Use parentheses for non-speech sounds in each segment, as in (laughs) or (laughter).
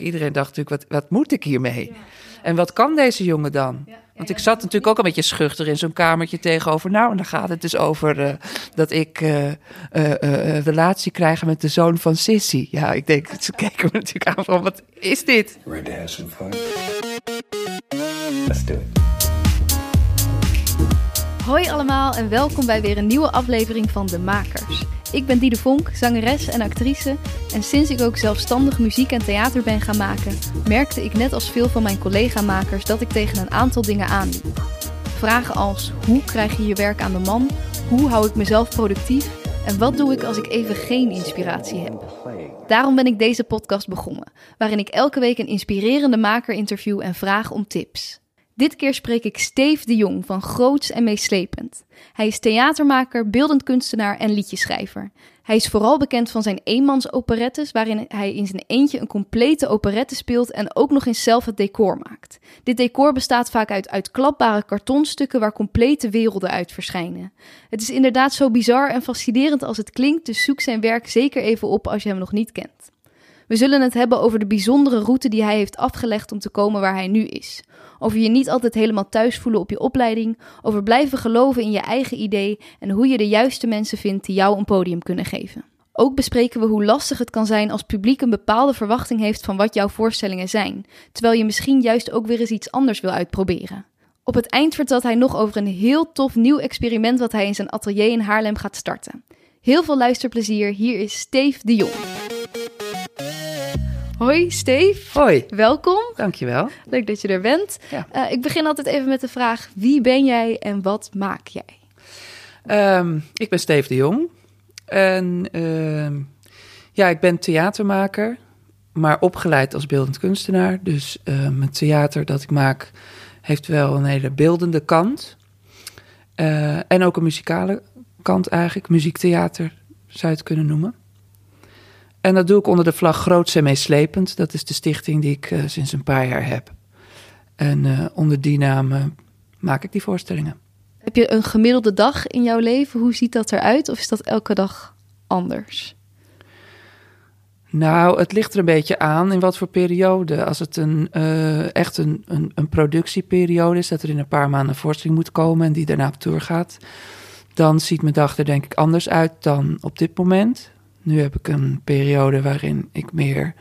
Iedereen dacht natuurlijk, wat, wat moet ik hiermee? En wat kan deze jongen dan? Want ik zat natuurlijk ook een beetje schuchter in zo'n kamertje tegenover. Nou, en dan gaat het dus over uh, dat ik uh, uh, relatie krijg met de zoon van Sissy. Ja, ik denk, (laughs) ze keken me natuurlijk aan van, wat is dit? Ready to have some fun? Let's do it. Hoi allemaal en welkom bij weer een nieuwe aflevering van De Makers. Ik ben Diede Vonk, zangeres en actrice. En sinds ik ook zelfstandig muziek en theater ben gaan maken, merkte ik net als veel van mijn collega-makers dat ik tegen een aantal dingen aanliep. Vragen als: hoe krijg je je werk aan de man? Hoe hou ik mezelf productief? En wat doe ik als ik even geen inspiratie heb? Daarom ben ik deze podcast begonnen, waarin ik elke week een inspirerende maker interview en vraag om tips. Dit keer spreek ik Steve de Jong van Groots en Meeslepend. Hij is theatermaker, beeldend kunstenaar en liedjeschrijver. Hij is vooral bekend van zijn eenmans operettes, waarin hij in zijn eentje een complete operette speelt en ook nog eens zelf het decor maakt. Dit decor bestaat vaak uit uitklapbare kartonstukken waar complete werelden uit verschijnen. Het is inderdaad zo bizar en fascinerend als het klinkt, dus zoek zijn werk zeker even op als je hem nog niet kent. We zullen het hebben over de bijzondere route die hij heeft afgelegd om te komen waar hij nu is. Over je niet altijd helemaal thuis voelen op je opleiding. Over blijven geloven in je eigen idee. En hoe je de juiste mensen vindt die jou een podium kunnen geven. Ook bespreken we hoe lastig het kan zijn als publiek een bepaalde verwachting heeft van wat jouw voorstellingen zijn, terwijl je misschien juist ook weer eens iets anders wil uitproberen. Op het eind vertelt hij nog over een heel tof nieuw experiment wat hij in zijn atelier in Haarlem gaat starten. Heel veel luisterplezier, hier is Steve de Jong. Hoi Steve. Hoi. Welkom. Dankjewel. Leuk dat je er bent. Uh, ik begin altijd even met de vraag: wie ben jij en wat maak jij? Um, ik ben Steve de Jong. En uh, ja, ik ben theatermaker, maar opgeleid als beeldend kunstenaar. Dus uh, mijn theater dat ik maak heeft wel een hele beeldende kant. Uh, en ook een muzikale kant eigenlijk. Muziektheater zou je het kunnen noemen. En dat doe ik onder de vlag Groots en Meeslepend. Dat is de stichting die ik uh, sinds een paar jaar heb. En uh, onder die naam uh, maak ik die voorstellingen. Heb je een gemiddelde dag in jouw leven? Hoe ziet dat eruit? Of is dat elke dag anders? Nou, het ligt er een beetje aan in wat voor periode. Als het een, echt een, een, een, productieperiode is, dat er in een paar maanden een voorstelling moet komen en die daarna op tour gaat, dan ziet mijn dag er denk ik anders uit dan op dit moment. Nu heb ik een periode waarin ik meer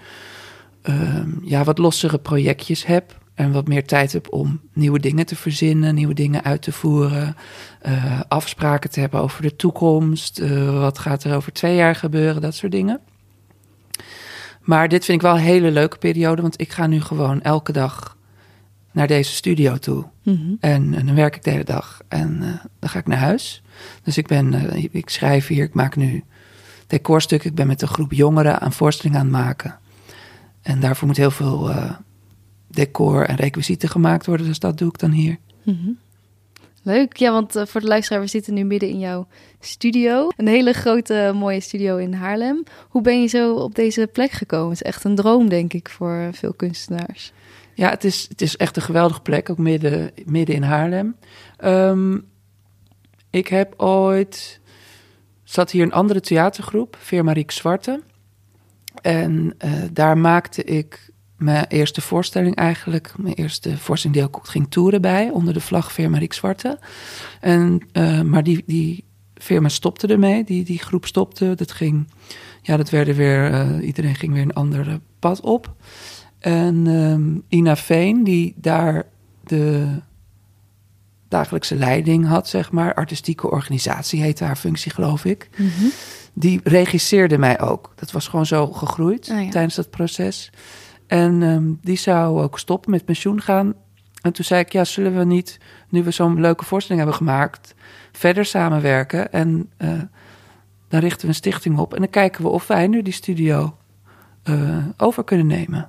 uh, ja, wat lossere projectjes heb. En wat meer tijd heb om nieuwe dingen te verzinnen, nieuwe dingen uit te voeren. Uh, afspraken te hebben over de toekomst. Uh, wat gaat er over twee jaar gebeuren, dat soort dingen. Maar dit vind ik wel een hele leuke periode, want ik ga nu gewoon elke dag naar deze studio toe. Mm -hmm. en, en, dan werk ik de hele dag en uh, dan ga ik naar huis. Dus ik ben, ik schrijf hier, ik maak nu decorstuk. Ik ben met een groep jongeren aan voorstellingen aan het maken. En daarvoor moet heel veel uh, decor en requisieten gemaakt worden. Dus dat doe ik dan hier. Mm -hmm. Leuk, ja, want uh, voor de luisteraar, we zitten nu midden in jouw studio. Een hele grote, mooie studio in Haarlem. Hoe ben je zo op deze plek gekomen? Het is echt een droom, denk ik, voor veel kunstenaars. Ja, het is, het is echt een geweldige plek, ook midden, midden in Haarlem. Um, ik heb ooit zat hier een andere theatergroep, Veermariek Zwarte. En uh, daar maakte ik mijn eerste voorstelling eigenlijk. Mijn eerste voorstelling die ook ging toeren bij, onder de vlag Veermariek Zwarte. En, uh, maar die, die firma stopte ermee, die, die groep stopte. Dat ging, ja, dat werden weer, uh, iedereen ging weer een ander pad op. En um, Ina Veen, die daar de dagelijkse leiding had, zeg maar. Artistieke organisatie heette haar functie, geloof ik. Mm -hmm. Die regisseerde mij ook. Dat was gewoon zo gegroeid oh, ja. tijdens dat proces. En um, die zou ook stoppen met pensioen gaan. En toen zei ik, ja, zullen we niet, nu we zo'n leuke voorstelling hebben gemaakt, verder samenwerken? En uh, dan richten we een stichting op en dan kijken we of wij nu die studio uh, over kunnen nemen.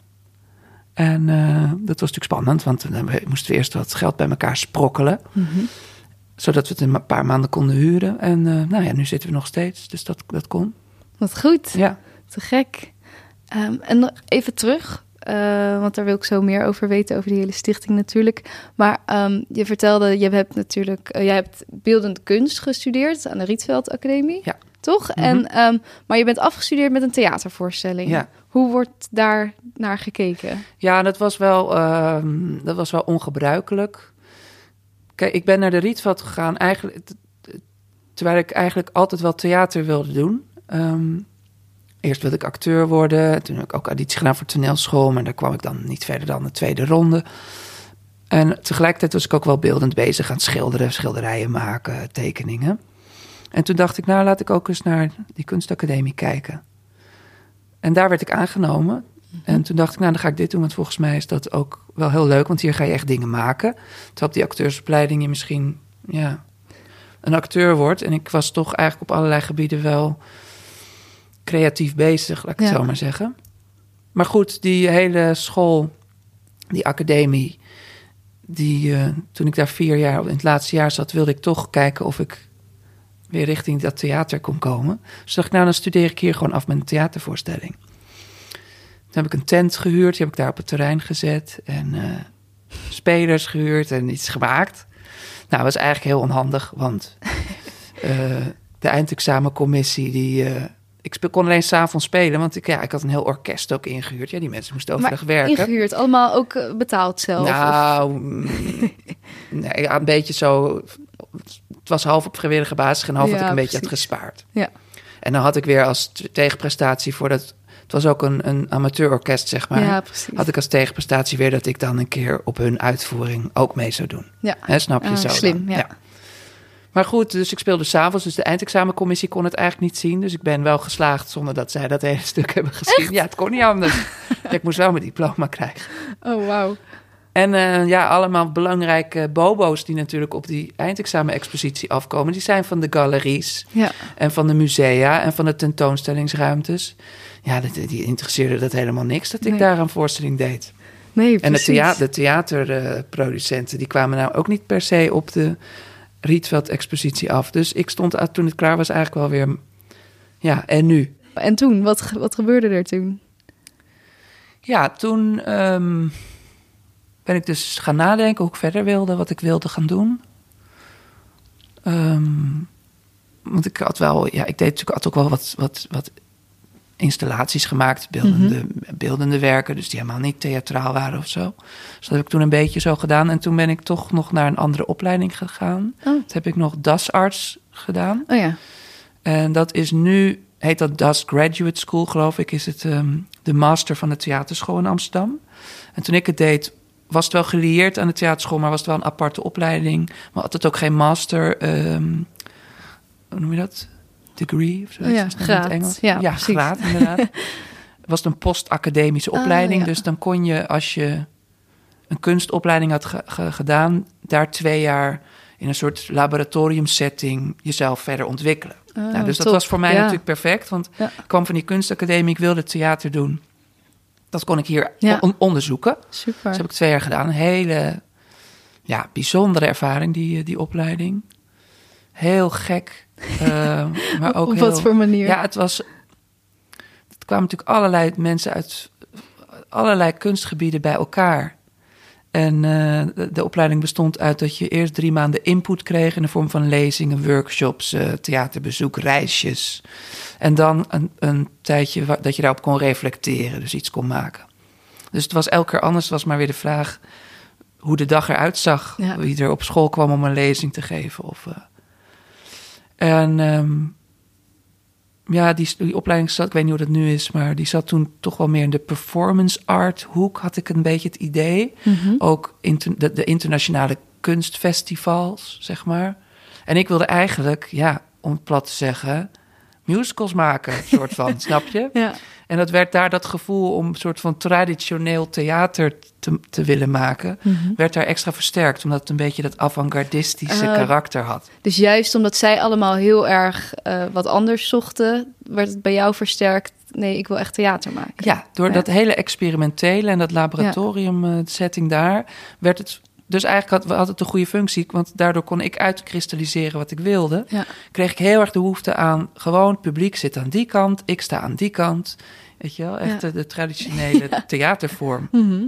En uh, dat was natuurlijk spannend, want dan moesten we eerst wat geld bij elkaar sprokkelen. Mm -hmm. Zodat we het in een paar maanden konden huren. En uh, nou ja, nu zitten we nog steeds, dus dat, dat kon. Wat goed. Ja. Te gek. Um, en even terug, uh, want daar wil ik zo meer over weten, over die hele stichting natuurlijk. Maar um, je vertelde, je hebt natuurlijk, jij hebt beeldend kunst gestudeerd aan de Rietveld Academie. Ja. Toch? Mm -hmm. en, um, maar je bent afgestudeerd met een theatervoorstelling. Ja. Hoe wordt daar naar gekeken? Ja, dat was wel, ehm, dat was wel ongebruikelijk. Kijk, ik ben naar de Rietveld gegaan eigenlijk... terwijl ik eigenlijk altijd wel theater wilde doen. Ehm, eerst wilde ik acteur worden. Toen heb ik ook auditie gedaan voor toneelschool. Maar daar kwam ik dan niet verder dan de tweede ronde. En tegelijkertijd was ik ook wel beeldend bezig aan schilderen. Schilderijen maken, tekeningen. En toen dacht ik, nou laat ik ook eens naar die kunstacademie kijken. En daar werd ik aangenomen. En toen dacht ik, nou dan ga ik dit doen. Want volgens mij is dat ook wel heel leuk. Want hier ga je echt dingen maken. Terwijl op die acteursopleiding je misschien ja, een acteur wordt. En ik was toch eigenlijk op allerlei gebieden wel creatief bezig, laat ik het Ja. zo maar zeggen. Maar goed, die hele school, die academie, die, eh, toen ik daar vier jaar, in het laatste jaar zat, wilde ik toch kijken of ik weer richting dat theater kon komen. Dus dacht ik, nou dan studeer ik hier gewoon af met een theatervoorstelling. Toen heb ik een tent gehuurd, die heb ik daar op het terrein gezet. En eh, spelers gehuurd en iets gemaakt. Nou, was eigenlijk heel onhandig, want (laughs) eh, de eindexamencommissie, die... eh, ik kon alleen s'avonds spelen, want ik, ja, ik had een heel orkest ook ingehuurd. Ja, die mensen moesten overdag werken. Ingehuurd, allemaal ook betaald zelf? Nou, (laughs) mm, nee, een beetje zo. Het was half op vrijwillige basis en half had Ja, ik een beetje had gespaard. Ja. En dan had ik weer als tegenprestatie voor dat. Het was ook een, een amateurorkest, zeg maar. ja. Had ik als tegenprestatie weer dat ik dan een keer op hun uitvoering ook mee zou doen. Ja. Snap je Ah, zo? slim, ja. Maar goed, dus ik speelde s'avonds, dus de eindexamencommissie kon het eigenlijk niet zien. Dus ik ben wel geslaagd zonder dat zij dat (laughs) hele stuk hebben gezien. Ja, het kon niet anders. (laughs) ik moest wel mijn diploma krijgen. Oh, wauw. En eh, ja, allemaal belangrijke bobo's die natuurlijk op die eindexamen-expositie afkomen. Die zijn van de galeries Ja. en van de musea en van de tentoonstellingsruimtes. Ja, dat, die interesseerde dat helemaal niks dat ik Nee. daar een voorstelling deed. Nee, En de, thea de theaterproducenten die kwamen nou ook niet per se op de Rietveld-expositie af. Dus ik stond toen het klaar was eigenlijk wel weer... Ja, en nu? En toen, wat, wat gebeurde er toen? Ja, toen ehm, ben ik dus gaan nadenken hoe ik verder wilde, wat ik wilde gaan doen. Ehm, want ik had wel, ja, ik deed natuurlijk had ook wel wat, wat, wat installaties gemaakt, beeldende, beeldende werken, dus die helemaal niet theatraal waren of zo. Dus dat heb ik toen een beetje zo gedaan. En toen ben ik toch nog naar een andere opleiding gegaan. Oh. Toen heb ik nog DAS-arts gedaan. Oh ja. En dat is nu, heet dat DAS Graduate School, geloof ik, is het ehm, de master van de theaterschool in Amsterdam. En toen ik het deed, was het wel gelieerd aan de theaterschool, maar was het wel een aparte opleiding. Maar had het ook geen master, ehm, hoe noem je dat? Degree of zo? Ja, graad. het Engels? Ja, ja graad inderdaad. (laughs) was het een post-academische Ah, opleiding, ja. dus dan kon je als je een kunstopleiding had ge- ge- gedaan, daar twee jaar in een soort laboratoriumsetting jezelf verder ontwikkelen. Oh, Nou, dus dat was voor mij Ja. natuurlijk perfect, want Ja. ik kwam van die kunstacademie, ik wilde theater doen. Dat kon ik hier on- onderzoeken. Super. Dat heb ik twee jaar gedaan. Een hele ja, bijzondere ervaring, die, die opleiding. Heel gek, eh, maar ook Op heel... wat voor manier? Ja, het was... Het kwamen natuurlijk allerlei mensen uit allerlei kunstgebieden bij elkaar. En eh, de, de opleiding bestond uit dat je eerst drie maanden input kreeg... in de vorm van lezingen, workshops, eh, theaterbezoek, reisjes. En dan een, een tijdje wa- dat je daarop kon reflecteren, dus iets kon maken. Dus het was elke keer anders. Het was maar weer de vraag hoe de dag eruit zag. Ja. Wie er op school kwam om een lezing te geven. Of. En ehm, ja, die, die opleiding zat, ik weet niet hoe dat nu is, maar die zat toen toch wel meer in de performance art hoek, had ik een beetje het idee. Mhm. Ook inter- de, de internationale kunstfestivals, zeg maar. En ik wilde eigenlijk, ja, om het plat te zeggen, musicals maken, soort van, (laughs) snap je? Ja. En dat werd daar dat gevoel om een soort van traditioneel theater te, te willen maken, Mhm. werd daar extra versterkt, omdat het een beetje dat avant-gardistische Ah. karakter had. Dus juist omdat zij allemaal heel erg eh, wat anders zochten, werd het bij jou versterkt. Nee, ik wil echt theater maken. Ja, door Ja. dat hele experimentele en dat laboratorium eh, setting daar, werd het dus eigenlijk had, had het een goede functie, want daardoor kon ik uitkristalliseren wat ik wilde. Ja. Kreeg ik heel erg de behoefte aan gewoon het publiek zit aan die kant, ik sta aan die kant. Weet je wel, echt Ja. de, de traditionele (laughs) theatervorm. Mhm.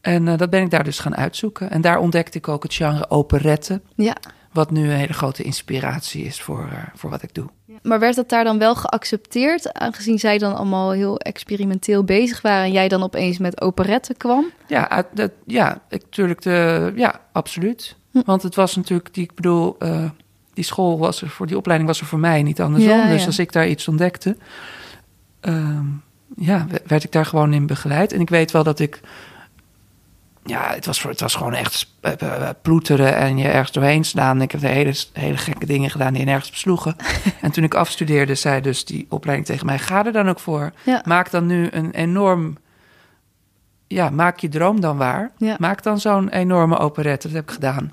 En eh, dat ben ik daar dus gaan uitzoeken. En daar ontdekte ik ook het genre operette. Ja. Wat nu een hele grote inspiratie is voor, eh, voor wat ik doe. Maar werd dat daar dan wel geaccepteerd, aangezien zij dan allemaal heel experimenteel bezig waren en jij dan opeens met operetten kwam? Ja, dat, ja, natuurlijk de, ja, absoluut. Want het was natuurlijk, die, ik bedoel, eh, die school was er voor, die opleiding was er voor mij, niet andersom. Ja, dus ja. als ik daar iets ontdekte, ehm, ja, we- werd ik daar gewoon in begeleid. En ik weet wel dat ik, ja, het was, het was gewoon echt eh, eh, ploeteren en je ergens doorheen slaan. Ik heb de hele, hele gekke dingen gedaan die nergens besloegen. (laughs) en toen ik afstudeerde, zei dus die opleiding tegen mij, ga er dan ook voor. Ja. Maak dan nu een enorm ja, maak je droom dan waar. Ja. Maak dan zo'n enorme operette. Dat heb ik gedaan.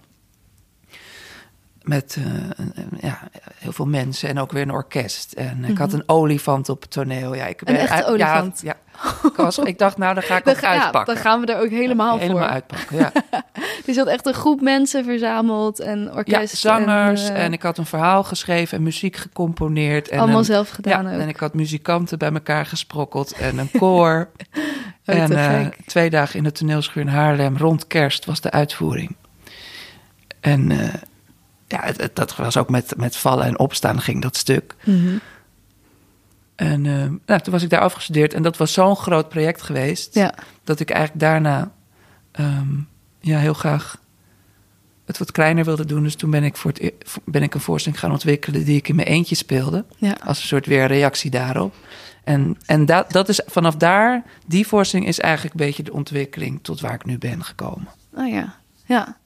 Met eh, ja, heel veel mensen en ook weer een orkest. En ik had een olifant op het toneel. Ja, ik Mhm. Een echte olifant? Ja, ik, was, ik dacht, nou, dan ga ik Dan, ook ga- ja, uitpakken. dan gaan we er ook helemaal, Helemaal voor. uitpakken, ja. (laughs) Dus je had echt een groep mensen verzameld en ja, orkest. zangers. En, En, eh, ik had een verhaal geschreven en muziek gecomponeerd. En allemaal een- zelf gedaan ook. en ik had muzikanten bij elkaar gesprokkeld en een koor. (laughs) Oh, en eh, twee dagen in de toneelschuur in Haarlem, rond kerst, was de uitvoering. En eh, ja, het- het- dat was ook met, met vallen en opstaan ging dat stuk. Mhm. En eh, nou, toen was ik daar afgestudeerd en dat was zo'n groot project geweest... Ja, dat ik eigenlijk daarna ehm, ja, heel graag het wat kleiner wilde doen. Dus toen ben ik, voor het, e- ben ik een voorstelling gaan ontwikkelen die ik in mijn eentje speelde. ja. Als een soort weer reactie daarop. En, en dat, dat is vanaf daar, die voorstelling is eigenlijk een beetje de ontwikkeling tot waar ik nu ben gekomen. Oh ja, ja.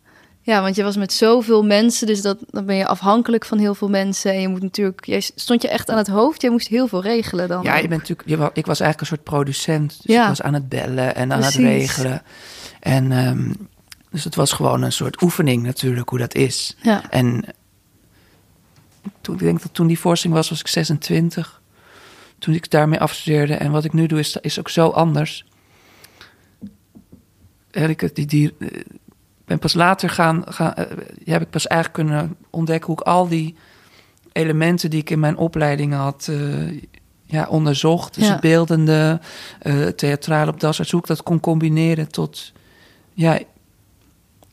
Ja, want je was met zoveel mensen, dus dat, dan ben je afhankelijk van heel veel mensen. En je moet natuurlijk, jij stond je echt aan het hoofd, jij moest heel veel regelen dan. Ja, je bent natuurlijk, je, ik was eigenlijk een soort producent. Dus Ja. ik was aan het bellen en aan Precies. het regelen. En ehm, dus het was gewoon een soort oefening natuurlijk, hoe dat is. Ja, En toen, ik denk dat toen die voorstelling was, was ik 26. Toen ik daarmee afstudeerde. En wat ik nu doe, is, is ook zo anders. En ik die, die, ben pas later gaan, gaan eh, heb ik pas eigenlijk kunnen ontdekken hoe ik al die elementen die ik in mijn opleiding had eh, ja, onderzocht. Dus Ja. het beeldende, eh theatrale op das, hoe ik dat kon combineren tot, ja,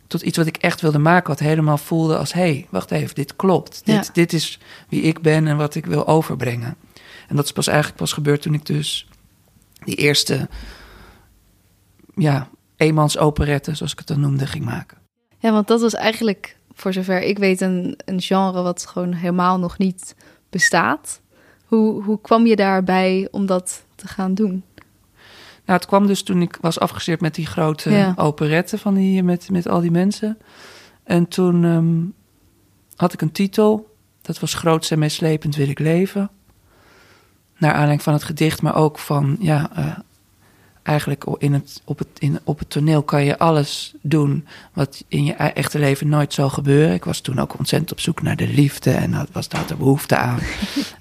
tot iets wat ik echt wilde maken, wat helemaal voelde als: hé, hey, wacht even, dit klopt. Dit, dit is wie ik ben en wat ik wil overbrengen. En dat is pas eigenlijk pas gebeurd toen ik dus die eerste, ja, eenmans operette, zoals ik het dan noemde, ging maken. ja want dat was eigenlijk, voor zover ik weet, een, een genre wat gewoon helemaal nog niet bestaat. Hoe, hoe kwam je daarbij om dat te gaan doen? Nou, het kwam dus toen ik was afgestudeerd met die grote Ja. operette van die, met, met al die mensen. En toen ehm, had ik een titel. Dat was Groots en meeslepend wil ik leven. Naar aanleiding van het gedicht, maar ook van, ja, eh, eigenlijk in het, op, het, in, op het toneel kan je alles doen wat in je e- echte leven nooit zal gebeuren. Ik was toen ook ontzettend op zoek naar de liefde en dat was daar de behoefte aan. (laughs)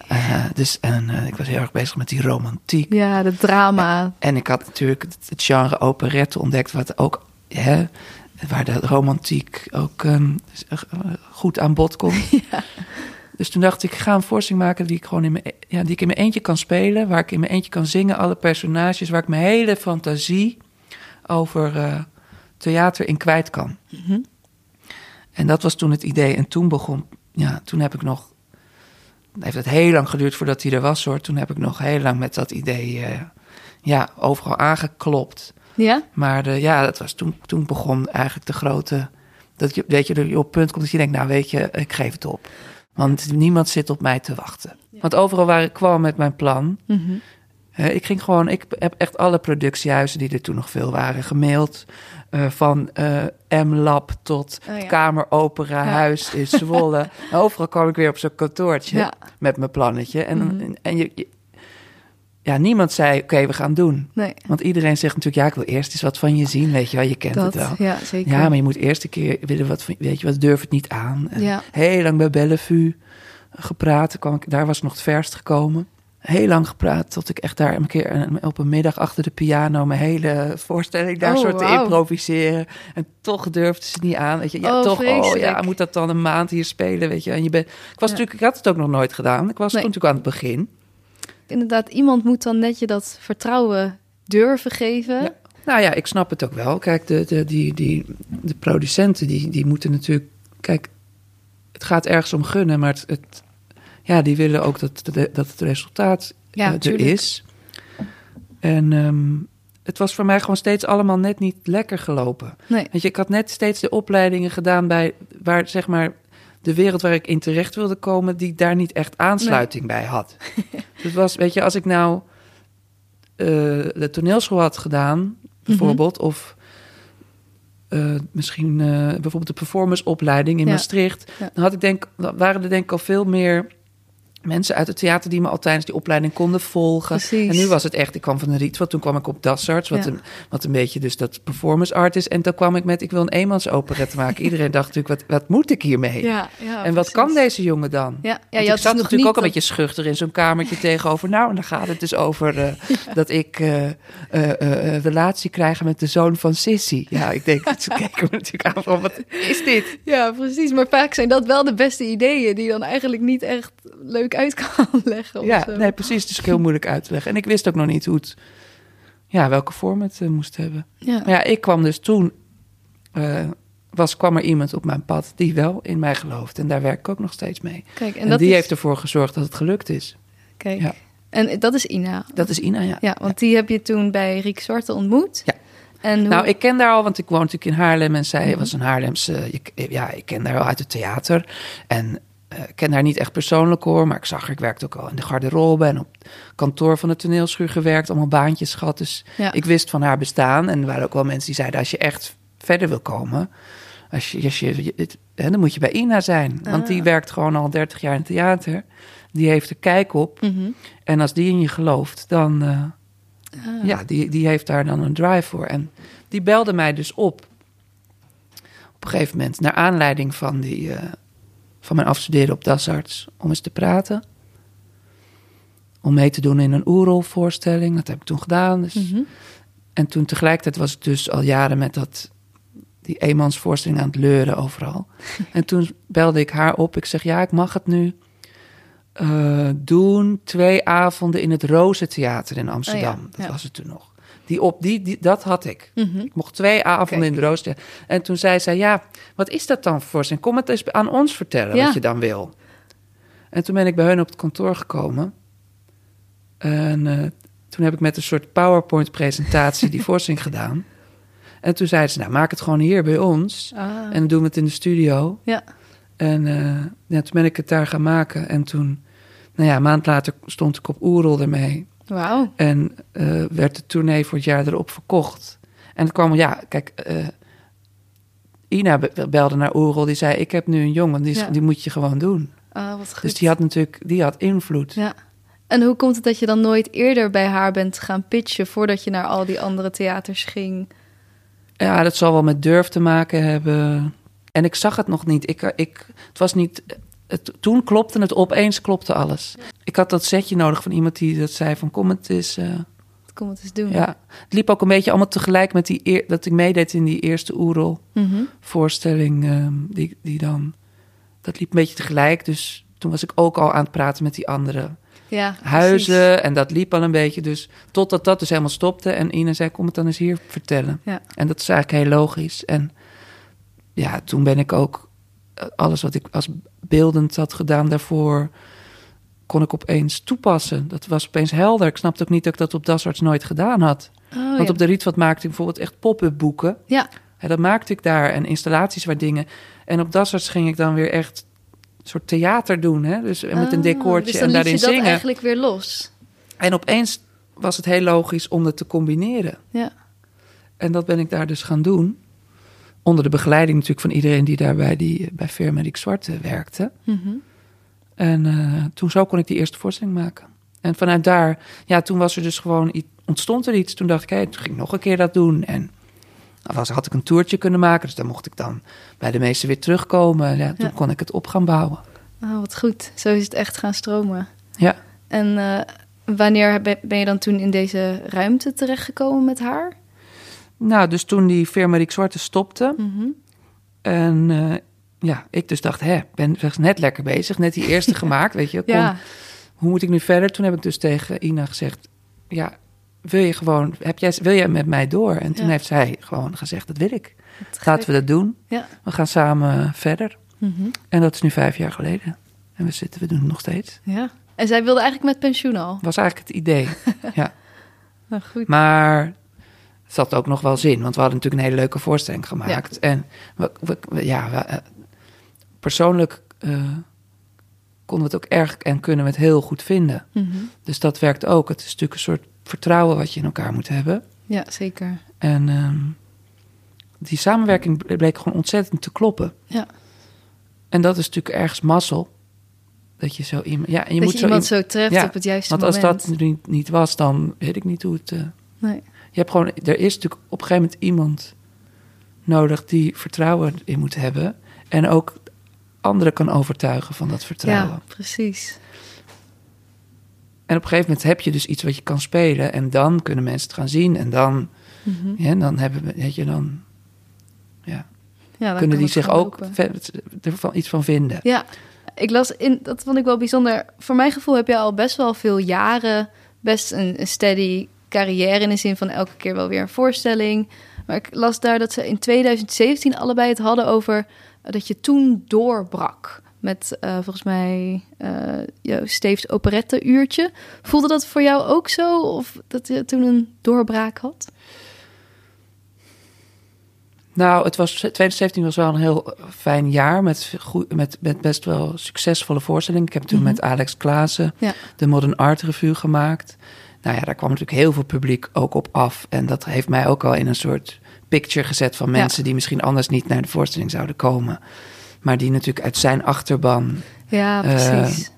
Eh, dus, en eh, ik was heel erg bezig met die romantiek. Ja, de drama. En ik had natuurlijk het, het genre operette ontdekt, wat ook, hè, waar de romantiek ook ehm, goed aan bod komt. (laughs) Dus toen dacht ik, ik ga een voorstelling maken die ik gewoon in mijn, e- ja, die ik in mijn eentje kan spelen, waar ik in mijn eentje kan zingen, alle personages, waar ik mijn hele fantasie over eh, theater in kwijt kan. Mhm. En dat was toen het idee. En toen begon, ja, toen heb ik nog, heeft het heel lang geduurd voordat hij er was hoor. Toen heb ik nog heel lang met dat idee, eh, ja, overal aangeklopt. Ja? Maar eh, ja, dat was toen, toen begon eigenlijk de grote, dat je, weet je, je op punt komt dat je denkt, nou weet je, ik geef het op. Want niemand zit op mij te wachten. Want overal waar ik kwam met mijn plan, Mhm. ik ging gewoon, ik heb echt alle productiehuizen die er toen nog veel waren gemaild. Eh, van eh, M-Lab tot Oh ja. Kameroperahuis in Zwolle. (laughs) Overal kwam ik weer op zo'n kantoortje Ja. met mijn plannetje. En, Mhm. en, en je, je- ja, niemand zei, oké, we gaan doen. Nee, Want iedereen zegt natuurlijk, ja, ik wil eerst eens wat van je zien, weet je wel, je kent dat, het wel. ja, zeker. Ja, maar je moet eerst een keer willen wat van, weet je wat, durf het niet aan. En Ja. Heel lang bij Bellevue gepraat, Toen kwam ik, daar was ik nog het verst gekomen. Heel lang gepraat, tot ik echt daar een keer op een middag achter de piano mijn hele voorstelling daar Oh, soort te improviseren. En toch durfde ze niet aan, weet je. Ja, Oh, toch, oh vreselijk. ja, moet dat dan een maand hier spelen, weet je. En je bent, ik was Ja. natuurlijk, ik had het ook nog nooit gedaan. Ik was Nee. toen natuurlijk aan het begin. Inderdaad, iemand moet dan net je dat vertrouwen durven geven. Ja. Nou ja, ik snap het ook wel. Kijk, de, de, die, die, de producenten die, die moeten natuurlijk. Kijk, het gaat ergens om gunnen, maar het, het- ja, die willen ook dat, dat het resultaat Ja, eh, er tuurlijk. is. En ehm, het was voor mij gewoon steeds allemaal net niet lekker gelopen. Nee. Weet je, ik had net steeds de opleidingen gedaan bij waar zeg maar de wereld waar ik in terecht wilde komen, die daar niet echt aansluiting bij had. dus (laughs) het was, weet je, als ik nou eh, de toneelschool had gedaan, bijvoorbeeld, of eh, misschien eh, bijvoorbeeld de performanceopleiding in Ja. Maastricht, Ja. dan had ik denk, waren er denk ik al veel meer mensen uit het theater die me al tijdens die opleiding konden volgen. Precies. En nu was het echt, ik kwam van de Rietveld, toen kwam ik op Dassarts, wat, Ja. een, wat een beetje dus dat performance art is. En toen kwam ik met, ik wil een eenmansoperette maken. Iedereen dacht natuurlijk, wat, wat moet ik hiermee? Ja, ja, en wat precies. kan deze jongen dan? Ja, ja Want je ik zat natuurlijk ook een beetje schuchter in zo'n kamertje (laughs) tegenover. Nou, en dan gaat het dus over eh, (laughs) dat ik een relatie krijg met de zoon van Sissy. Ja, ik denk, (laughs) ze me natuurlijk aan van, wat is dit? Ja, precies. Maar vaak zijn dat wel de beste ideeën die dan eigenlijk niet echt leuk uit kan (laughs) leggen. Ja, zo. nee, precies. Het is ook heel moeilijk uit te leggen. En ik wist ook nog niet hoe het, ja, welke vorm het eh, moest hebben. Ja. Maar ja, ik kwam dus toen, eh, was, kwam er iemand op mijn pad die wel in mij gelooft. En daar werk ik ook nog steeds mee. Kijk, en, En, dat die is, heeft ervoor gezorgd dat het gelukt is. Kijk. ja. En dat is Ina. Dat is Ina, ja. Ja, want die heb je toen bij Riek Zwarte ontmoet. Ja. En hoe... Nou, ik ken daar al, want ik woon natuurlijk in Haarlem en zij Mhm. was een Haarlemse. ja, ik ken haar al uit het theater. En eh, ik ken haar niet echt persoonlijk hoor, maar ik zag haar. Ik werkte ook al in de garderobe en op kantoor van de toneelschuur gewerkt, allemaal baantjes gehad. Dus Ja. ik wist van haar bestaan. En er waren ook wel mensen die zeiden: als je echt verder wil komen, als je, als je, het- hè, dan moet je bij Ina zijn. Want die Ah. werkt gewoon al 30 jaar in het theater. Die heeft er kijk op. Mhm. En als die in je gelooft, dan. eh, Ah. ja, die, die heeft daar dan een drive voor. En die belde mij dus op. Op een gegeven moment, naar aanleiding van, die, eh, van mijn afstuderen op Dasarts, om eens te praten. Om mee te doen in een oerolvoorstelling. Dat heb ik toen gedaan. Dus. Mhm. En toen tegelijkertijd was ik dus al jaren met dat, die eenmansvoorstelling aan het leuren overal. (laughs) en toen belde ik haar op. Ik zeg, ja, ik mag het nu eh, doen. Twee avonden in het Rozentheater in Amsterdam. Oh ja, Dat ja. was het toen nog. Die op, die, die, dat had ik. Mhm. Ik mocht twee avonden in het Rozentheater. En toen zei zij, ja, wat is dat dan voor zin? Kom het eens aan ons vertellen Ja. wat je dan wil. En toen ben ik bij hun op het kantoor gekomen. En eh, toen heb ik met een soort PowerPoint-presentatie die (laughs) voorstelling gedaan. En toen zeiden ze, nou, maak het gewoon hier bij ons. Ah. En dan doen we het in de studio. Ja. En eh, ja, toen ben ik het daar gaan maken. En toen, nou ja, een maand later stond ik op Oerol ermee. Wauw. En eh, werd de tournee voor het jaar erop verkocht. En het kwam, ja, kijk, eh, Ina be- belde naar Oerol. Die zei, ik heb nu een jongen, die, is- Ja. die moet je gewoon doen. Ah, wat goed. Dus die had natuurlijk, die had invloed. Ja. En hoe komt het dat je dan nooit eerder bij haar bent gaan pitchen voordat je naar al die andere theaters ging? Ja, dat zal wel met durf te maken hebben. En ik zag het nog niet. Ik, ik, het was niet het, toen klopte het opeens, klopte alles. Ik had dat setje nodig van iemand die dat zei van kom het is... eh, Kom het eens doen. ja. Het liep ook een beetje allemaal tegelijk met die eer, dat ik meedeed in die eerste Oerol Mhm. voorstelling. ehm, die, die dan, dat liep een beetje tegelijk. Dus toen was ik ook al aan het praten met die andere Ja, precies. huizen. En dat liep al een beetje. Dus totdat dat dus helemaal stopte. En Ina zei, kom het dan eens hier vertellen. Ja. En dat is eigenlijk heel logisch. En ja, toen ben ik ook alles wat ik als beeldend had gedaan daarvoor, kon ik opeens toepassen. Dat was opeens helder. Ik snapte ook niet dat ik dat op Dasarts nooit gedaan had. Oh, Want ja. op de Rietveld maakte ik bijvoorbeeld echt pop-up boeken. Ja, Ja, dat maakte ik daar en installaties waar dingen. En op Dasarts ging ik dan weer echt een soort theater doen. Hè? Dus met een Ah, decoortje dus en daarin je dat zingen. eigenlijk weer los. En opeens was het heel logisch om het te combineren. Ja. En dat ben ik daar dus gaan doen. Onder de begeleiding natuurlijk van iedereen die daar bij, die, bij Firma Riek Zwarte werkte. Mhm. En eh, toen zo kon ik die eerste voorstelling maken. En vanuit daar, ja, toen was er dus gewoon, ontstond er iets. Toen dacht ik, hé, toen ging ik nog een keer dat doen. En dan was, had ik een toertje kunnen maken. Dus dan mocht ik dan bij de meesten weer terugkomen. Ja, toen Ja. kon ik het op gaan bouwen. Oh, wat goed. Zo is het echt gaan stromen. Ja. En eh, wanneer ben je dan toen in deze ruimte terechtgekomen met haar? Nou, dus toen die Firma Riek Zwarte stopte. Mhm. En eh, ja, ik dus dacht, hè, ben was net lekker bezig. Net die eerste (laughs) gemaakt, weet je. Kom, Ja, hoe moet ik nu verder? Toen heb ik dus tegen Ina gezegd: Ja, wil je gewoon, heb jij, wil jij met mij door? En toen Ja. heeft zij gewoon gezegd: Dat wil ik. wat Laten we dat doen. Ja. We gaan samen verder. Mhm. En dat is nu vijf jaar geleden. En we zitten, we doen het nog steeds. Ja. En zij wilde eigenlijk met pensioen al. was eigenlijk het idee. (laughs) ja. Nou, goed. Maar had ook nog wel zin, want we hadden natuurlijk een hele leuke voorstelling gemaakt. En we, we- we- ja, we, eh, persoonlijk eh, konden we het ook erg en kunnen we het heel goed vinden. Mhm. Dus dat werkt ook. Het is natuurlijk een soort vertrouwen wat je in elkaar moet hebben. Ja, zeker. En ehm, die samenwerking ble- bleek gewoon ontzettend te kloppen. Ja. En dat is natuurlijk ergens mazzel. Dat je zo iemand. Ja, en je dat moet je iemand zo. treft Ja, op het juiste want als moment. dat niet, niet was, dan weet ik niet hoe het. eh, Nee. Je hebt gewoon, er is natuurlijk op een gegeven moment iemand nodig die vertrouwen in moet hebben. En ook anderen kan overtuigen van dat vertrouwen. Ja, precies. En op een gegeven moment heb je dus iets wat je kan spelen. En dan kunnen mensen het gaan zien. En dan, Mhm. ja, dan hebben we, weet je, dan ja, Ja, dan kunnen die zich ook lopen. ver- er van, iets van vinden. Ja, ik las in, dat vond ik wel bijzonder. Voor mijn gevoel heb je al best wel veel jaren best een, een steady carrière in de zin van elke keer wel weer een voorstelling. Maar ik las daar dat ze in 2017 allebei het hadden over eh, dat je toen doorbrak. Met eh, volgens mij eh jouw Steves operette uurtje. Voelde dat voor jou ook zo? Of dat je toen een doorbraak had? Nou, het was, 2017 was wel een heel fijn jaar met, goe- met, met best wel succesvolle voorstellingen. Ik heb toen Mhm. met Alex Klaassen Ja. de Modern Art Revue gemaakt. Nou ja, daar kwam natuurlijk heel veel publiek ook op af. En dat heeft mij ook al in een soort picture gezet van Ja. mensen die misschien anders niet naar de voorstelling zouden komen. Maar die natuurlijk uit zijn achterban Ja, Eh, precies.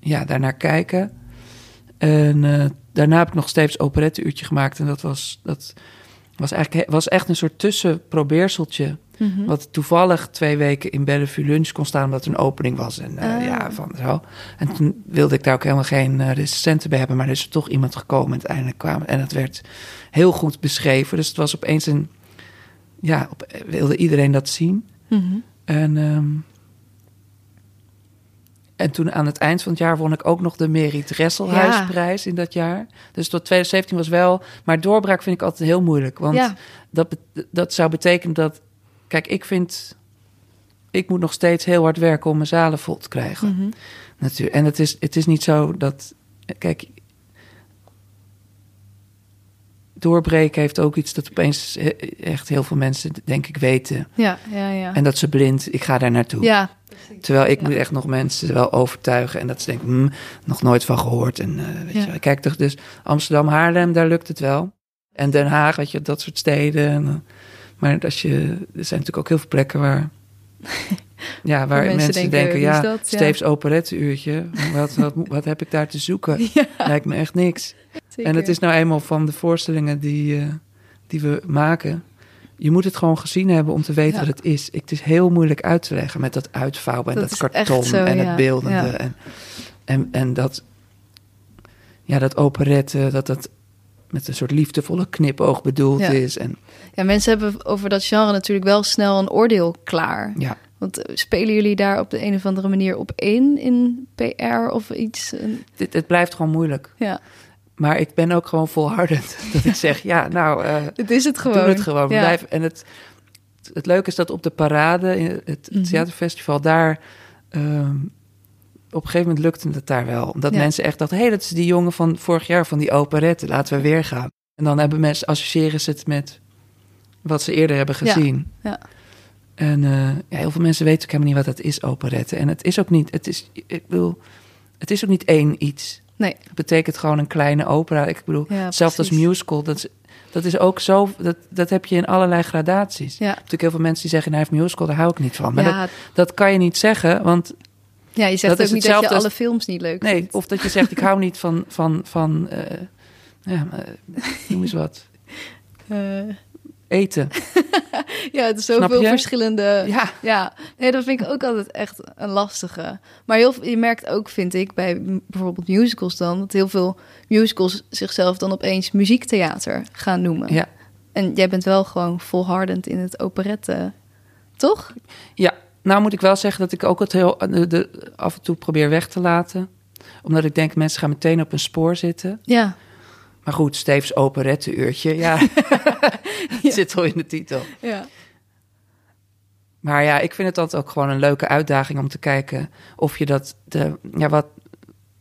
ja, daarnaar kijken. En eh, daarna heb ik nog steeds operetteuurtje gemaakt. En dat was, dat was, eigenlijk, was echt een soort tussenprobeerseltje. Mhm. Wat toevallig twee weken in Bellevue Lunch kon staan omdat er een opening was. En eh, Ah. ja, van zo. En toen wilde ik daar ook helemaal geen eh recensenten bij hebben. Maar er is er toch iemand gekomen en uiteindelijk kwamen. En het werd heel goed beschreven. Dus het was opeens een... Ja, op, wilde iedereen dat zien. Mhm. En, ehm, en toen aan het eind van het jaar won ik ook nog de Merit Dresselhuisprijs in dat jaar. Dus tot 2017 was wel... Maar doorbraak vind ik altijd heel moeilijk. Want Ja. dat, dat zou betekenen dat... Kijk, ik vind... Ik moet nog steeds heel hard werken om mijn zalen vol te krijgen. Mhm. Natuurlijk. En het is, het is niet zo dat... Kijk... Doorbreken heeft ook iets dat opeens echt heel veel mensen, denk ik, weten. Ja, ja, ja. En dat ze blind, ik ga daar naartoe. ja, Terwijl ik Ja. moet echt nog mensen wel overtuigen. En dat ze denken, hmm, nog nooit van gehoord. En eh, weet Ja. je, wel. kijk toch, dus Amsterdam, Haarlem, daar lukt het wel. En Den Haag, weet je, dat soort steden. En, eh, maar als je, er zijn natuurlijk ook heel veel plekken waar... (laughs) Ja, waar mensen mensen, denken, ja, dat? Ja. Steefs operetteuurtje. Wat, wat, (laughs) wat heb ik daar te zoeken? Lijkt me echt niks. zeker. En het is nou eenmaal van de voorstellingen die, eh, die we maken. Je moet het gewoon gezien hebben om te weten Ja. wat het is. Het is heel moeilijk uit te leggen met dat uitvouwen en Dat dat, karton zo, en het beeldende. En, en, en dat, ja, dat operette, dat dat met een soort liefdevolle knipoog bedoeld Ja. is. En Ja, mensen hebben over dat genre natuurlijk wel snel een oordeel klaar. ja, Want eh, spelen jullie daar op de een of andere manier op in, in PR of iets? Dit, het blijft gewoon moeilijk. Ja, Maar ik ben ook gewoon volhardend. (laughs) dat ik zeg, ja, nou, eh, (laughs) het is het gewoon. Doe het gewoon. Ja. Blijf, en het, het leuke is dat op de parade, in het, het Mhm. theaterfestival, daar... ehm, op een gegeven moment lukte het daar wel. Omdat Ja. mensen echt dachten... hé, hey, dat is die jongen van vorig jaar, van die operette. Laten we weer gaan. En dan hebben mensen, associëren ze het met wat ze eerder hebben gezien. Ja. En eh, ja, heel veel mensen weten ook helemaal niet wat dat is, operette. En het is ook niet... Het is, ik bedoel, het is ook niet één iets. Nee, Het betekent gewoon een kleine opera. Ik bedoel, Ja, hetzelfde als musical. Dat is, dat is ook zo, dat, dat heb je in allerlei gradaties. ja. Natuurlijk heel veel mensen die zeggen, hij heeft musical, daar hou ik niet van. Maar ja, dat, dat kan je niet zeggen, want ja, je zegt dat ook niet dat je als- alle films niet leuk nee, vindt. of dat je zegt, ik hou niet van, van, van eh, ja, (laughs) noem eens wat, Eh, eten. (laughs) ja, het is zoveel verschillende... Ja, Ja, nee, dat vind ik ook altijd echt een lastige. Maar heel, je merkt ook, vind ik, bij bijvoorbeeld musicals dan... dat heel veel musicals zichzelf dan opeens muziektheater gaan noemen. ja, En jij bent wel gewoon volhardend in het operette, toch? ja. Nou moet ik wel zeggen dat ik ook het heel de, de- af en toe probeer weg te laten. Omdat ik denk, mensen gaan meteen op een spoor zitten. Ja, Maar goed, Steves operette uurtje, ja. (laughs) (laughs) Het zit al in de titel. ja. Maar ja, ik vind het altijd ook gewoon een leuke uitdaging om te kijken of je dat, de, ja, wat,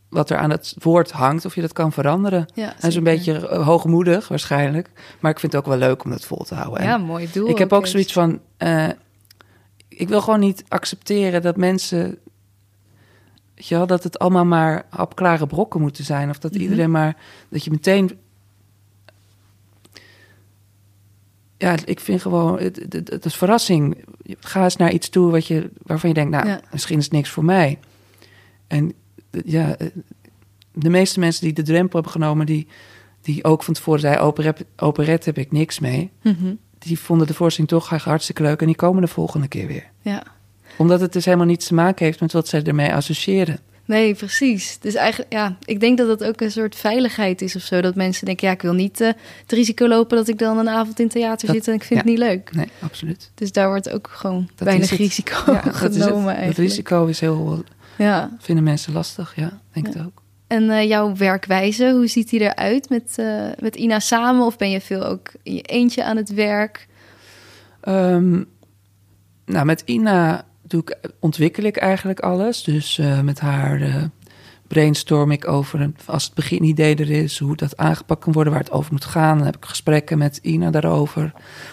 wat er aan het woord hangt, of je dat kan veranderen. Ja, Dat is een beetje eh, hoogmoedig waarschijnlijk. Maar ik vind het ook wel leuk om dat vol te houden. Ja, En mooi doel. ik heb ook zoiets van... eh, ik wil gewoon niet accepteren dat mensen... Je wel, dat het allemaal maar hapklare brokken moeten zijn. Of dat Mhm. iedereen maar... Dat je meteen... Ja, ik vind gewoon... Het, het, het is verrassing. Ga eens naar iets toe wat je, waarvan je denkt... Nou, Ja. misschien is het niks voor mij. En ja... eh, De meeste mensen die de drempel hebben genomen... die, die ook van tevoren zeiden... Operet, heb ik niks mee Mhm. Die vonden de voorstelling toch hartstikke leuk en die komen de volgende keer weer. Ja. Omdat het dus helemaal niets te maken heeft met wat zij ermee associëren. Nee, precies. Dus eigenlijk, ja, ik denk dat het ook een soort veiligheid is of zo. Dat mensen denken, ja, ik wil niet eh, het risico lopen dat ik dan een avond in theater Dat- zit en ik vind ja. het niet leuk. Nee, absoluut. Dus daar wordt ook gewoon Dat weinig risico Ja, (laughs) dat is het. genomen Dat risico is heel, Ja. vinden mensen lastig, ja, denk Ja. het ook. En eh, jouw werkwijze, hoe ziet die eruit met, eh, met Ina samen? Of ben je veel ook in je eentje aan het werk? Ehm, nou, met Ina doe ik, ontwikkel ik eigenlijk alles. Dus eh, met haar eh, brainstorm ik over, een- als het beginidee er is, hoe dat aangepakt kan worden, waar het over moet gaan. Dan heb ik gesprekken met Ina daarover.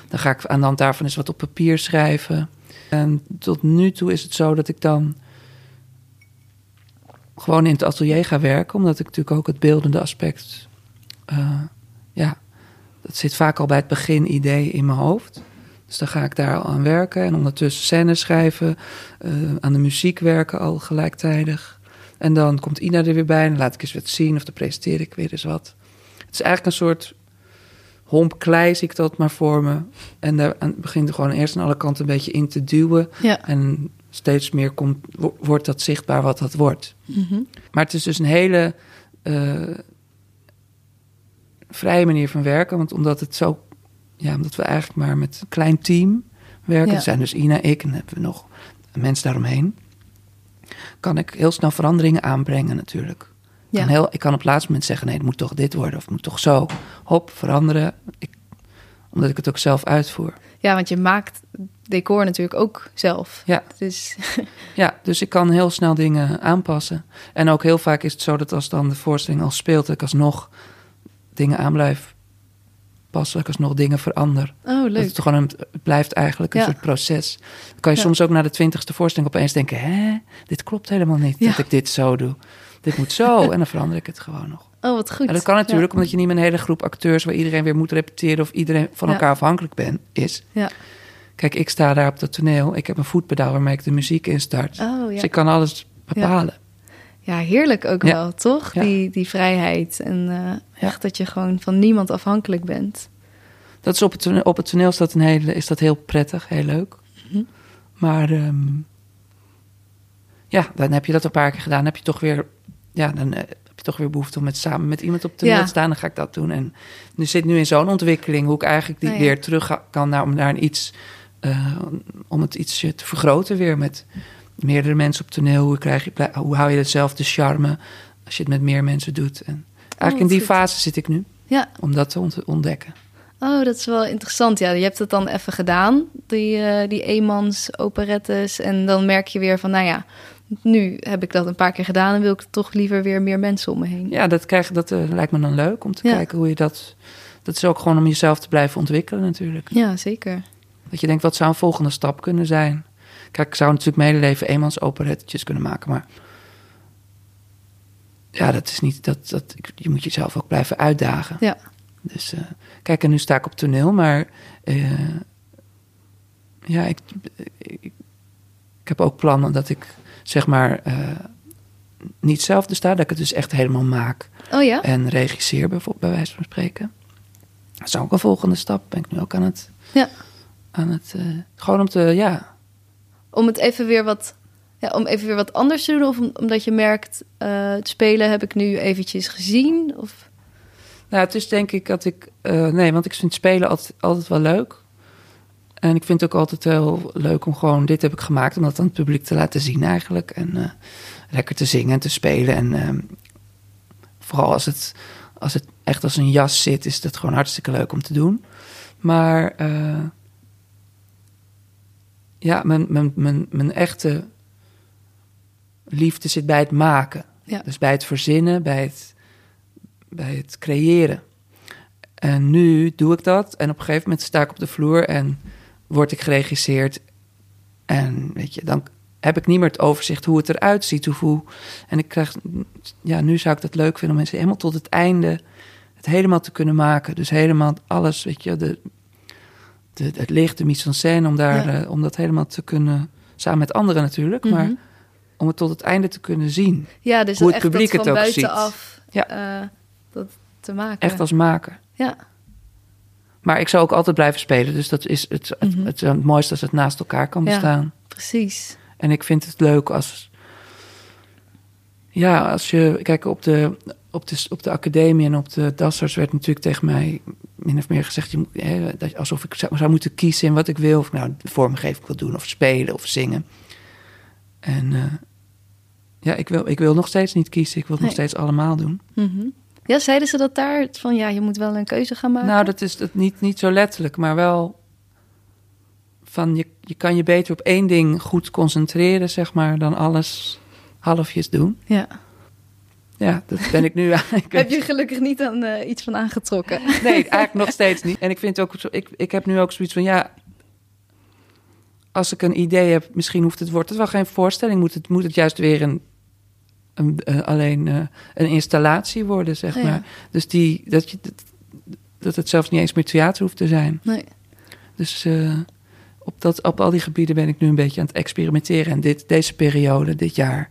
Dan ga ik aan de hand daarvan eens wat op papier schrijven. En tot nu toe is het zo dat ik dan gewoon in het atelier ga werken, omdat ik natuurlijk ook het beeldende aspect, eh, ja, dat zit vaak al bij het beginidee in mijn hoofd. Dus dan ga ik daar al aan werken en ondertussen scènes schrijven, eh, aan de muziek werken al gelijktijdig. En dan komt Ina er weer bij en laat ik eens wat zien of dan presenteer ik weer eens wat. Het is eigenlijk een soort homp klei, zie ik dat maar voor me. En daar begint er gewoon eerst aan alle kanten een beetje in te duwen. Ja. En steeds meer komt, wo- wordt dat zichtbaar wat dat wordt. Mhm. Maar het is dus een hele eh, vrije manier van werken. Want omdat het zo, ja, omdat we eigenlijk maar met een klein team werken. Ja. Er zijn dus Ina, ik en hebben we nog mensen daaromheen. Kan ik heel snel veranderingen aanbrengen natuurlijk. Ja. Kan heel, ik kan op het laatste moment zeggen, nee, het moet toch dit worden of het moet toch zo. Hop, veranderen. Ik, omdat ik het ook zelf uitvoer. ja, want je maakt decor natuurlijk ook zelf. Ja. Dus (laughs) Ja, dus ik kan heel snel dingen aanpassen. En ook heel vaak is het zo dat als dan de voorstelling al speelt, dat ik alsnog dingen aan blijf passen, dat ik alsnog dingen verander. oh, Dat leuk. het gewoon een, het blijft eigenlijk een Ja. soort proces. Dan kan je Ja. soms ook na de twintigste voorstelling opeens denken, hè, dit klopt helemaal niet Ja. dat ik dit zo doe. Dit moet zo (laughs) en dan verander ik het gewoon nog. Oh, wat goed. En dat kan natuurlijk omdat je niet met een hele groep acteurs waar iedereen weer moet repeteren of iedereen van Ja. elkaar afhankelijk ben, is. Ja. Kijk, ik sta daar op dat toneel. Ik heb een voetpedaal waarmee ik de muziek instart. Oh, ja. Dus ik kan alles bepalen. Ja, heerlijk ook wel, toch? Die, die vrijheid. En eh, echt dat je gewoon van niemand afhankelijk bent. Dat is op het toneel, op het toneel is, dat een hele, is dat heel prettig, heel leuk. Mhm. Maar ehm, ja, dan heb je dat een paar keer gedaan. Dan heb je toch weer, ja, dan eh, heb je toch weer behoefte om met, samen met iemand op toneel Ja. te staan. Dan ga ik dat doen. En nu zit nu in zo'n ontwikkeling hoe ik eigenlijk die Nou ja. weer terug kan naar, om naar een iets, eh, om het ietsje te vergroten weer met meerdere mensen op toneel. Hoe, krijg je, hoe hou je hetzelfde charme als je het met meer mensen doet? En eigenlijk wat in die goed. fase zit ik nu, Ja. om dat te ont- ontdekken. Oh, dat is wel interessant. Ja, je hebt het dan even gedaan, die, eh die eenmans operettes. En dan merk je weer van, nou ja, nu heb ik dat een paar keer gedaan... en wil ik toch liever weer meer mensen om me heen. Ja, dat, krijg, dat eh, lijkt me dan leuk om te Ja. kijken hoe je dat... Dat is ook gewoon om jezelf te blijven ontwikkelen natuurlijk. Ja, zeker. Dat je denkt, wat zou een volgende stap kunnen zijn? Kijk, ik zou natuurlijk mijn hele leven eenmans operettetjes kunnen maken, maar... Ja, dat is niet... Dat, dat, je moet jezelf ook blijven uitdagen. Ja. Dus eh, kijk, en nu sta ik op toneel, maar... eh, ja, ik, ik, ik heb ook plannen dat ik, zeg maar... eh, niet zelf er sta, dat ik het dus echt helemaal maak Oh ja? en regisseer bijvoorbeeld bij wijze van spreken. Dat is ook een volgende stap. Ben ik nu ook aan het, Ja. aan het eh, gewoon om te, ja, Om het even weer wat... Ja, om even weer wat anders te doen? Of om- omdat je merkt, eh, het spelen heb ik nu eventjes gezien? Of... nou, het is denk ik dat ik, nee, want ik vind spelen altijd, altijd wel leuk. En ik vind het ook altijd heel leuk om gewoon, dit heb ik gemaakt, om dat aan het publiek te laten zien eigenlijk. En eh, lekker te zingen en te spelen. En ehm, vooral als het, als het echt als een jas zit, is het gewoon hartstikke leuk om te doen. Maar eh, ja, mijn, mijn, mijn, mijn echte liefde zit bij het maken. Ja. Dus bij het verzinnen, bij het, bij het creëren. En nu doe ik dat. En op een gegeven moment sta ik op de vloer en word ik geregisseerd. En weet je, dan heb ik niet meer het overzicht hoe het eruit ziet. Hoe, en ik krijg, ja, nu zou ik dat leuk vinden om mensen helemaal tot het einde het helemaal te kunnen maken. Dus helemaal alles, weet je, de, de, het licht, de mise en scène, om, daar, Ja. eh, om dat helemaal te kunnen, samen met anderen natuurlijk, maar Mhm. om het tot het einde te kunnen zien. Ja, dus hoe het echt publiek dat het van ook buitenaf Ja. eh, dat te maken. Echt als maker. Ja, Maar ik zou ook altijd blijven spelen. Dus dat is het, het, Mhm. het, het mooiste als het naast elkaar kan Ja. bestaan. precies. En ik vind het leuk als. Ja, als je. Kijk, op de, op de, op de academie en op de Dassers werd natuurlijk tegen mij min of meer gezegd. Je moet, hè, alsof ik zou, zou moeten kiezen in wat ik wil. Of nou vormgeving wil doen, of spelen, of zingen. En eh, ja, ik wil, ik wil nog steeds niet kiezen. Ik wil het nog steeds allemaal doen. Mhm. Ja, zeiden ze dat daar? Van ja, je moet wel een keuze gaan maken. Nou, dat is het niet, niet zo letterlijk, maar wel van je, je kan je beter op één ding goed concentreren, zeg maar, dan alles halfjes doen. ja. Ja, dat ben ik nu (laughs) eigenlijk. Heb je gelukkig niet aan eh, iets van aangetrokken? Nee, eigenlijk (laughs) nog steeds niet. En ik vind ook, zo, ik, ik heb nu ook zoiets van, ja, als ik een idee heb, misschien hoeft het, wordt het wel geen voorstelling, moet het, moet het juist weer een, een eh, alleen eh, een installatie worden, zeg Oh ja. maar. Dus die, dat, je, dat, dat het zelfs niet eens meer theater hoeft te zijn. Nee. Dus eh, op, dat, op al die gebieden ben ik nu een beetje aan het experimenteren. En dit, deze periode, dit jaar,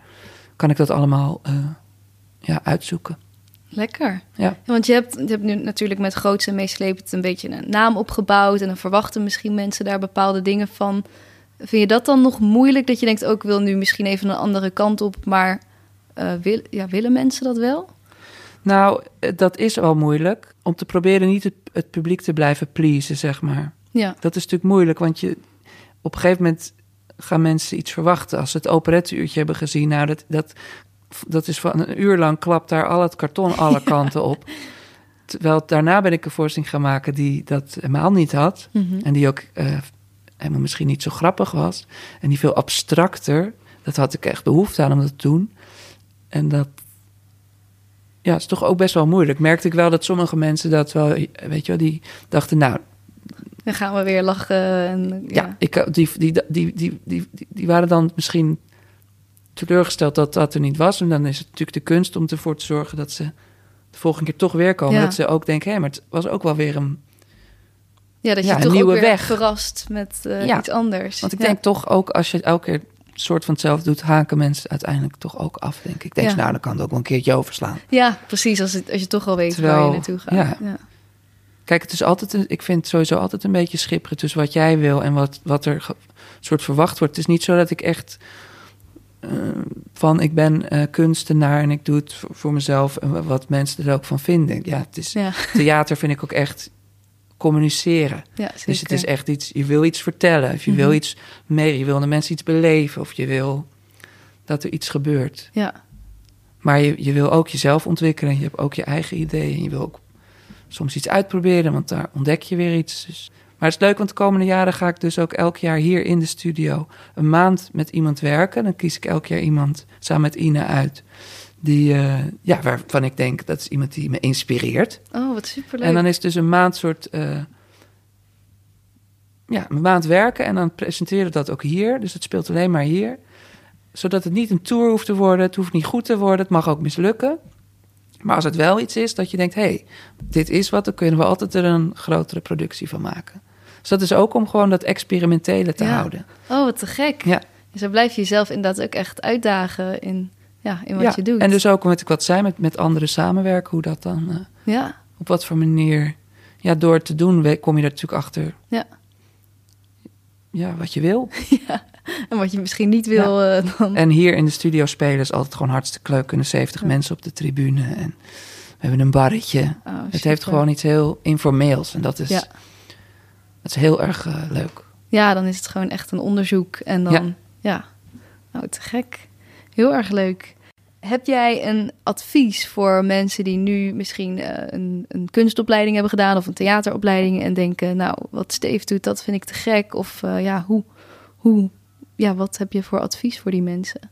kan ik dat allemaal ja, uitzoeken. Lekker. Ja. want je hebt, je hebt nu natuurlijk met groots en meeslepend een beetje een naam opgebouwd. En dan verwachten misschien mensen daar bepaalde dingen van. Vind je dat dan nog moeilijk? Dat je denkt, ook wil nu misschien even een andere kant op. Maar eh, wil, ja, willen mensen dat wel? Nou, eh, dat is wel moeilijk. Om te proberen niet het, het publiek te blijven pleasen, zeg maar. Ja, Dat is natuurlijk moeilijk, want je, op een gegeven moment gaan mensen iets verwachten. Als ze het operetteuurtje hebben gezien, nou, dat, dat, dat is van een uur lang klapt daar al het karton (laughs) alle kanten op. Terwijl daarna ben ik een voorstelling gaan maken die dat helemaal niet had. Mhm. En die ook eh, helemaal misschien niet zo grappig was. En die veel abstracter. Dat had ik echt behoefte aan om dat te doen. En dat ja, is toch ook best wel moeilijk. Merkte ik wel dat sommige mensen dat wel, weet je wel, die dachten, nou, dan gaan we weer lachen. En, ja, ja. ik, die, die, die, die, die, die, waren dan misschien teleurgesteld dat dat er niet was. En dan is het natuurlijk de kunst om ervoor te zorgen dat ze de volgende keer toch weer komen. Ja. Dat ze ook denken, hé, maar het was ook wel weer een ja, dat je Ja, toch nieuwe ook weer weg. verrast met eh, iets anders. Want ik denk toch ook, als je elke keer soort van hetzelfde doet, haken mensen uiteindelijk toch ook af, denk ik. Denk, Ja. nou, dan kan het ook wel een keertje overslaan. Ja, precies. Als, het, als je toch al weet waar Terwijl, je naartoe gaat. ja. Ja. Kijk, het is altijd, een- ik vind het sowieso altijd een beetje schipperen tussen wat jij wil en wat, wat er ge- soort verwacht wordt. Het is niet zo dat ik echt eh, van, ik ben eh, kunstenaar en ik doe het voor, voor mezelf en wat mensen er ook van vinden. Ja, het is, Ja. theater vind ik ook echt communiceren. Ja. Dus het is echt iets, je wil iets vertellen, of je wil Mhm. iets mee, je wil de mensen iets beleven, of je wil dat er iets gebeurt. Ja, Maar je, je wil ook jezelf ontwikkelen, je hebt ook je eigen ideeën, je wil ook soms iets uitproberen, want daar ontdek je weer iets. Dus. Maar het is leuk, want de komende jaren ga ik dus ook elk jaar hier in de studio een maand met iemand werken. Dan kies ik elk jaar iemand samen met Ina uit. Die, eh, ja, waarvan ik denk dat is iemand die me inspireert. oh, wat superleuk. En dan is het dus een maand soort. eh, ja, een maand werken en dan presenteren we dat ook hier. Dus het speelt alleen maar hier. Zodat het niet een tour hoeft te worden. Het hoeft niet goed te worden. Het mag ook mislukken. Maar als het wel iets is dat je denkt: hé, hey, dit is wat, dan kunnen we altijd er een grotere productie van maken. Dus dat is ook om gewoon dat experimentele te Ja. houden. Oh, wat te gek. Ja. Dus dan blijf je jezelf inderdaad ook echt uitdagen in, ja, in wat ja. je doet. En dus ook wat ik wat zei met, met anderen samenwerken, hoe dat dan, eh, Ja, op wat voor manier, ja, door het te doen, kom je er natuurlijk achter. Ja. Ja, wat je wil. (laughs) en wat je misschien niet wil, eh, dan... En hier in de studio spelen is altijd gewoon hartstikke leuk. Kunnen 70 Ja. mensen op de tribune. En we hebben een barretje. Oh, het heeft gewoon iets heel informeels. En dat is, Ja. dat is heel erg eh, leuk. Ja, dan is het gewoon echt een onderzoek. En dan, ja. Ja. Nou, te gek. Heel erg leuk. Heb jij een advies voor mensen die nu misschien eh, een, een kunstopleiding hebben gedaan of een theateropleiding en denken, nou, wat Steve doet, dat vind ik te gek? Of eh, ja, hoe, hoe, ja, wat heb je voor advies voor die mensen?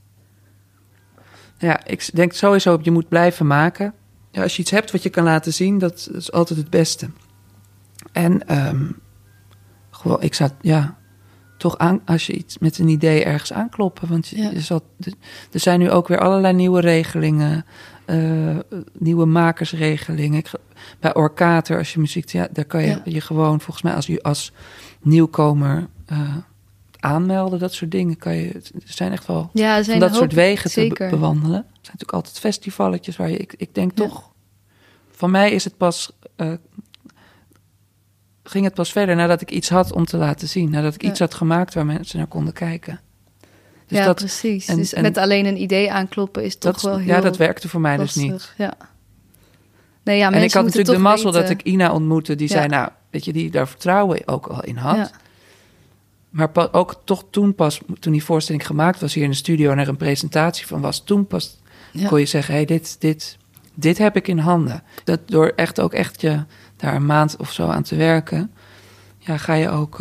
Ja, ik denk sowieso, je moet blijven maken. Ja, als je iets hebt wat je kan laten zien, dat is altijd het beste. En ehm, gewoon, ik zat, ja, toch aan, als je iets met een idee ergens aankloppen. Want je, Ja. je zat, er zijn nu ook weer allerlei nieuwe regelingen, eh, nieuwe makersregelingen. Ik, bij Orkater, als je muziek, ja, daar kan je Ja. je gewoon, volgens mij, als je als nieuwkomer eh, aanmelden, dat soort dingen, kan je. Er zijn echt wel Ja, zijn dat soort wegen te zeker. bewandelen. Er zijn natuurlijk altijd festivalletjes waar je, ik, ik denk Ja. toch, van mij is het pas, eh, ging het pas verder nadat ik iets had om te laten zien. Nadat ik Ja. iets had gemaakt waar mensen naar konden kijken. Dus ja, dat, precies. en- dus en- met alleen een idee aankloppen is toch dat, wel heel ja, dat werkte voor mij lastig. dus niet. Ja. Nee, ja, en ik had natuurlijk de mazzel dat ik Ina ontmoette, die Ja. zei, nou, weet je, die daar vertrouwen ook al in had. Ja. Maar ook toch toen pas, toen die voorstelling gemaakt was hier in de studio en er een presentatie van was, toen pas kon je zeggen, hey, dit, dit, dit heb ik in handen. Dat door echt ook echt je daar een maand of zo aan te werken, ja, ga je ook,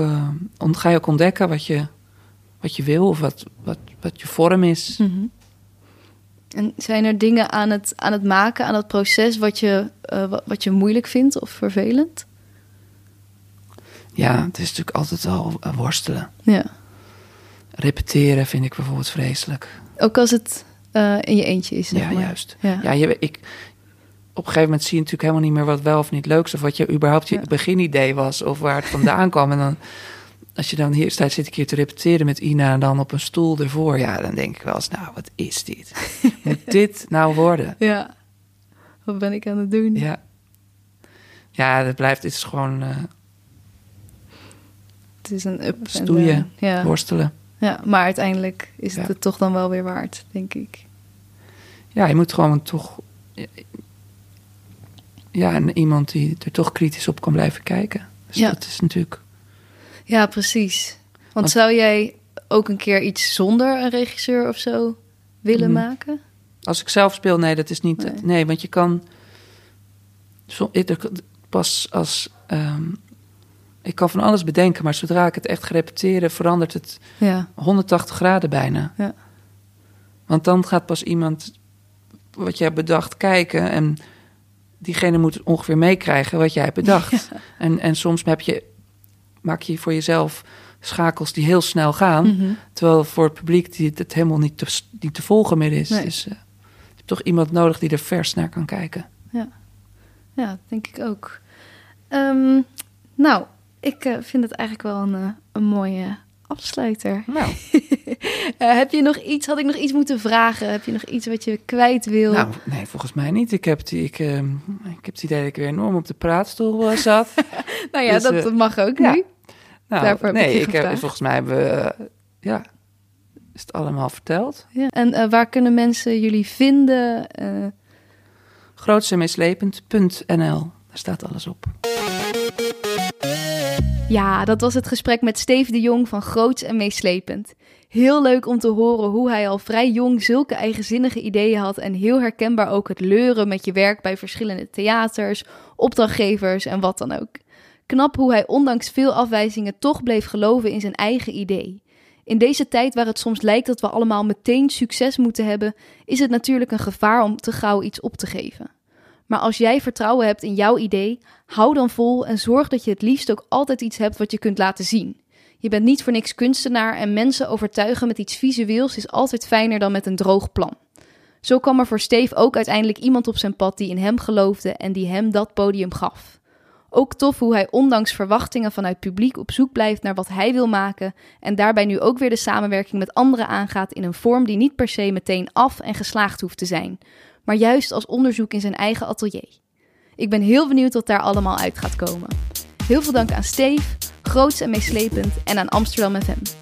on- ga je ook ontdekken wat je, wat je wil of wat, wat, wat je vorm is. Mhm. En zijn er dingen aan het, aan het maken, aan het proces, wat je, eh, wat, je moeilijk vindt of vervelend? Ja, het is natuurlijk altijd al eh, worstelen. Ja. Repeteren vind ik bijvoorbeeld vreselijk. Ook als het in je eentje is. zeg Ja, maar. juist. Ja. Ja, je, ik, op een gegeven moment zie je natuurlijk helemaal niet meer wat wel of niet leuk is. Of wat je überhaupt je Ja. beginidee was. Of waar het vandaan kwam. En dan, als je dan hier staat, zit ik hier te repeteren met Ina. En dan op een stoel ervoor. Ja, dan denk ik wel eens, nou, wat is dit? (laughs) Moet dit nou worden? Ja. Wat ben ik aan het doen? Ja. Ja, dat blijft, het is gewoon eh, Het is een up en Stoeien. Ja. worstelen. ja, maar uiteindelijk is het Ja. het toch dan wel weer waard, denk ik. Ja, je moet gewoon toch... Ja, en iemand die er toch kritisch op kan blijven kijken. Dus Ja. dat is natuurlijk... Ja, precies. Want, Want- zou jij ook een keer iets zonder een regisseur of zo willen Mhm. maken? Als ik zelf speel, nee, dat is niet. Nee. Nee, want je kan. Pas als. ehm, ik kan van alles bedenken, maar zodra ik het echt ga repeteren, verandert het Ja. 180 graden bijna. Ja. Want dan gaat pas iemand wat jij hebt bedacht kijken en diegene moet ongeveer meekrijgen wat jij hebt bedacht. En, en soms heb je, maak je voor jezelf schakels die heel snel gaan. Mhm. Terwijl voor het publiek die het helemaal niet te, niet te volgen meer is. Nee. Dus eh, je hebt toch iemand nodig die er vers naar kan kijken. Ja, dat denk ik ook. Ehm, nou, ik eh, vind het eigenlijk wel een, eh, een mooie afsluiter. Nou, (laughs) Eh, heb je nog iets, had ik nog iets moeten vragen? Heb je nog iets wat je kwijt wil? nou nee, volgens mij niet. Ik heb, die, ik, ehm, ik heb het idee dat ik weer enorm op de praatstoel eh, zat. (laughs) nou ja, dus, dat, eh, mag ook ja. nu. Nou, Daarvoor heb ik nee, ik heb, volgens mij hebben we, ja, is het allemaal verteld. Ja. En waar kunnen mensen jullie vinden? Grootsemeeslepend.nl, daar staat alles op. Ja, dat was het gesprek met Steve de Jong van Groots en Meeslepend. Heel leuk om te horen hoe hij al vrij jong zulke eigenzinnige ideeën had en heel herkenbaar ook het leuren met je werk bij verschillende theaters, opdrachtgevers en wat dan ook. Knap hoe hij ondanks veel afwijzingen toch bleef geloven in zijn eigen idee. In deze tijd waar het soms lijkt dat we allemaal meteen succes moeten hebben, is het natuurlijk een gevaar om te gauw iets op te geven. Maar als jij vertrouwen hebt in jouw idee, hou dan vol en zorg dat je het liefst ook altijd iets hebt wat je kunt laten zien. Je bent niet voor niks kunstenaar en mensen overtuigen met iets visueels is altijd fijner dan met een droog plan. Zo kwam er voor Steve ook uiteindelijk iemand op zijn pad die in hem geloofde en die hem dat podium gaf. Ook tof hoe hij ondanks verwachtingen vanuit publiek op zoek blijft naar wat hij wil maken en daarbij nu ook weer de samenwerking met anderen aangaat in een vorm die niet per se meteen af en geslaagd hoeft te zijn, maar juist als onderzoek in zijn eigen atelier. Ik ben heel benieuwd wat daar allemaal uit gaat komen. Heel veel dank aan Steve, Groots en Meeslepend en aan Amsterdam FM.